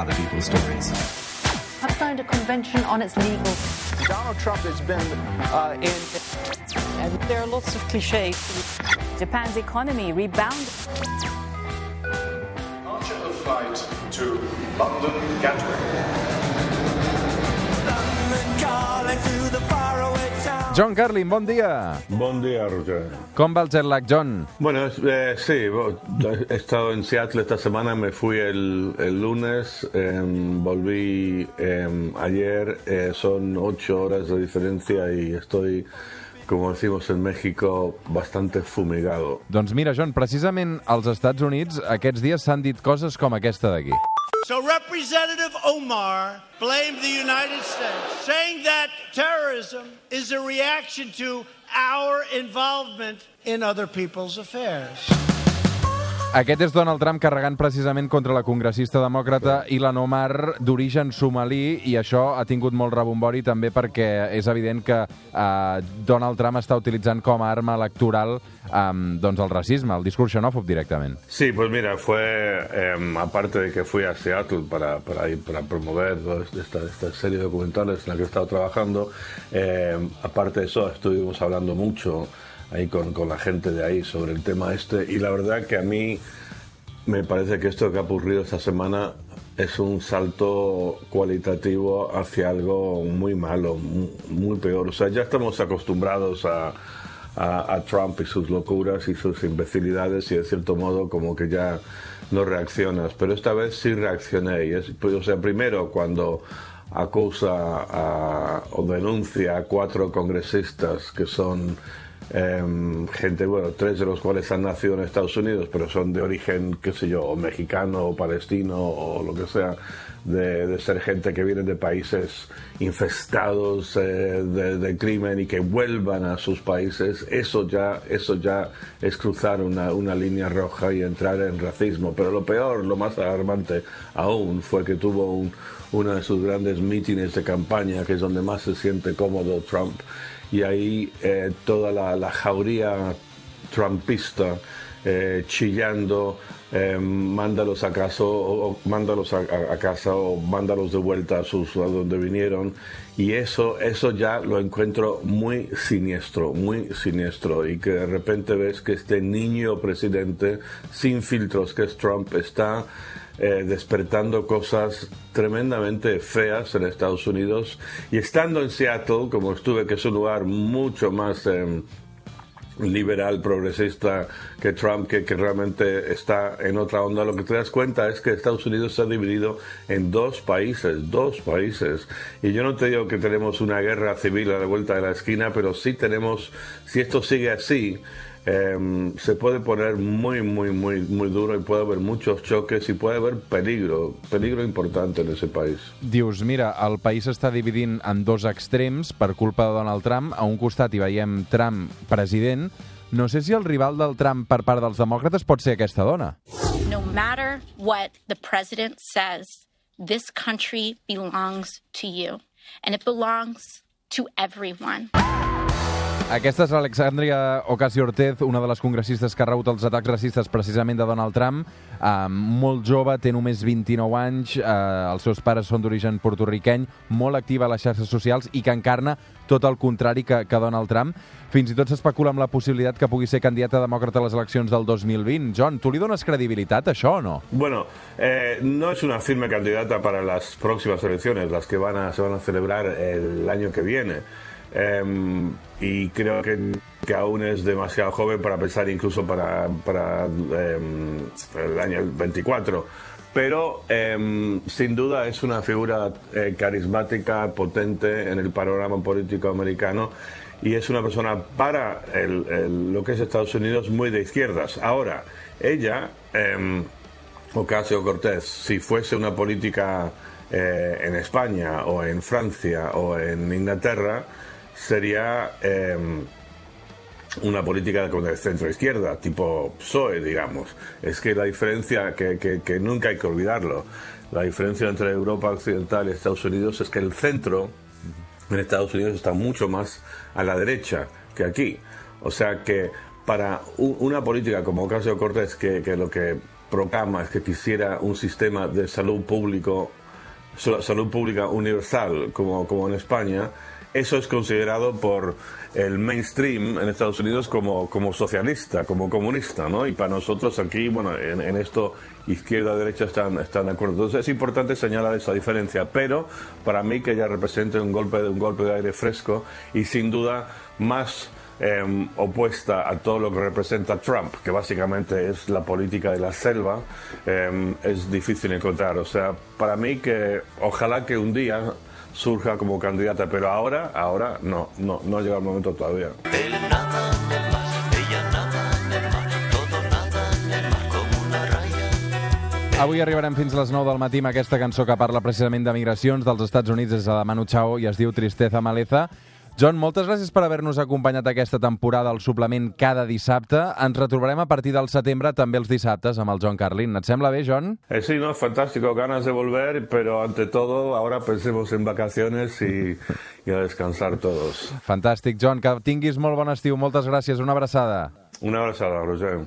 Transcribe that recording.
other people's stories. Have signed a convention on its legal. Donald Trump has been uh, in. And there are lots of cliches. Japan's economy rebounded. Departure of flight to London Gatwick. John Carlin, bon dia. Bon dia, Roger. Com va el jet lag, John? Bueno, eh, sí, he estado en Seattle esta semana, me fui el, el lunes, eh, volví eh, ayer, eh, son ocho horas de diferencia y estoy, como decimos en México, bastante fumigado. Doncs mira, John, precisament als Estats Units aquests dies s'han dit coses com aquesta d'aquí. So Representative Omar blamed the United States, saying that terrorism is a reaction to our involvement in other people's affairs. Aquest és Donald Trump carregant precisament contra la congressista demòcrata Ilan Omar d'origen somalí i això ha tingut molt rebombori també perquè és evident que eh, Donald Trump està utilitzant com a arma electoral eh, doncs el racisme, el discurs xenòfob directament. Sí, pues mira, fue, eh, aparte de que fui a Seattle para, para, ir, para promover esta, esta serie de documentales en la que he estado trabajando, eh, aparte de eso estuvimos hablando mucho ahí con, con, la gente de ahí sobre el tema este y la verdad que a mí me parece que esto que ha ocurrido esta semana es un salto cualitativo hacia algo muy malo, muy, peor. O sea, ya estamos acostumbrados a, a, a, Trump y sus locuras y sus imbecilidades y de cierto modo como que ya no reaccionas. Pero esta vez sí reaccioné. Y es, pues, o sea, primero cuando acusa a, o denuncia a cuatro congresistas que son eh, gente, bueno, tres de los cuales han nacido en Estados Unidos, pero son de origen, qué sé yo, mexicano o palestino o lo que sea, de, ser gente que viene de países infestados eh, de, de, crimen y que vuelvan a sus países, eso ya, eso ya es cruzar una, línea roja y entrar en racismo. Pero lo peor, lo más alarmante aún, fue que tuvo un, uno de sus grandes mítines de campaña, que es donde más se siente cómodo Trump, y ahí eh, toda la, la, jauría trumpista eh, chillando, eh, mándalos a casa o, o mándalos a, casa o mándalos de vuelta a, sus, a donde vinieron. Y eso, eso ya lo encuentro muy siniestro, muy siniestro. Y que de repente ves que este niño presidente sin filtros que es Trump está eh, despertando cosas tremendamente feas en Estados Unidos. Y estando en Seattle, como estuve, que es un lugar mucho más eh, liberal, progresista que Trump, que, que, realmente está en otra onda, lo que te das cuenta es que Estados Unidos se ha dividido en dos países, dos países. Y yo no te digo que tenemos una guerra civil a la vuelta de la esquina, pero sí tenemos, si esto sigue así, eh, se puede poner muy, muy, muy, muy duro y puede haber muchos choques y puede haber peligro, peligro importante en ese país. Dius, mira, el país està dividint en dos extrems per culpa de Donald Trump. A un costat hi veiem Trump president. No sé si el rival del Trump per part dels demòcrates pot ser aquesta dona. No matter what the president says, this country belongs to you. And it belongs to everyone. Aquesta és l'Alexandria Ocasio-Cortez, una de les congressistes que ha rebut els atacs racistes precisament de Donald Trump. Uh, molt jove, té només 29 anys, uh, els seus pares són d'origen portorriqueny, molt activa a les xarxes socials i que encarna tot el contrari que, que Donald Trump. Fins i tot s'especula amb la possibilitat que pugui ser candidata demòcrata a les eleccions del 2020. John, tu li dones credibilitat a això o no? Bueno, eh, no es una firme candidata para las próximas elecciones, las que van a, se van a celebrar el que viene. Eh, y creo que, que, aún es demasiado joven para pensar incluso para, para eh, el año 24. Pero eh, sin duda es una figura eh, carismática, potente en el panorama político americano y es una persona para el, el, lo que es Estados Unidos muy de izquierdas. Ahora, ella, Ocasio Cortés, si fuese una política en España o en Francia o en Inglaterra, sería eh, una política de centro-izquierda, tipo PSOE, digamos. Es que la diferencia, que, nunca hay que olvidarlo, la diferencia entre Europa Occidental y Estados Unidos es que el centro en Estados Unidos está mucho más a la derecha que aquí. O sea que para una política como Ocasio Cortés, que, lo que proclama es que quisiera un sistema de salud público, salud pública universal como en España, eso es considerado por el mainstream en Estados Unidos como, como socialista, como comunista, ¿no? Y para nosotros aquí, bueno, en, en esto izquierda derecha están, están de acuerdo. Entonces es importante señalar esa diferencia, pero para mí que ella represente un golpe, un golpe de aire fresco y sin duda más eh, opuesta a todo lo que representa Trump, que básicamente es la política de la selva, eh, es difícil encontrar. O sea, para mí que ojalá que un día surja como candidata, pero ahora, ahora no, no, no ha llegado el momento todavía. Avui arribarem fins a les 9 del matí amb aquesta cançó que parla precisament de migracions dels Estats Units des de la Manu Chao i es diu Tristeza Maleza. John, moltes gràcies per haver-nos acompanyat aquesta temporada al suplement cada dissabte. Ens retrobarem a partir del setembre també els dissabtes amb el John Carlin. Et sembla bé, John? Eh, sí, no, fantástico, ganas de volver, pero ante todo ahora pensemos en vacaciones y, y a descansar todos. Fantàstic, John, que tinguis molt bon estiu. Moltes gràcies, una abraçada. Una abraçada, Roger.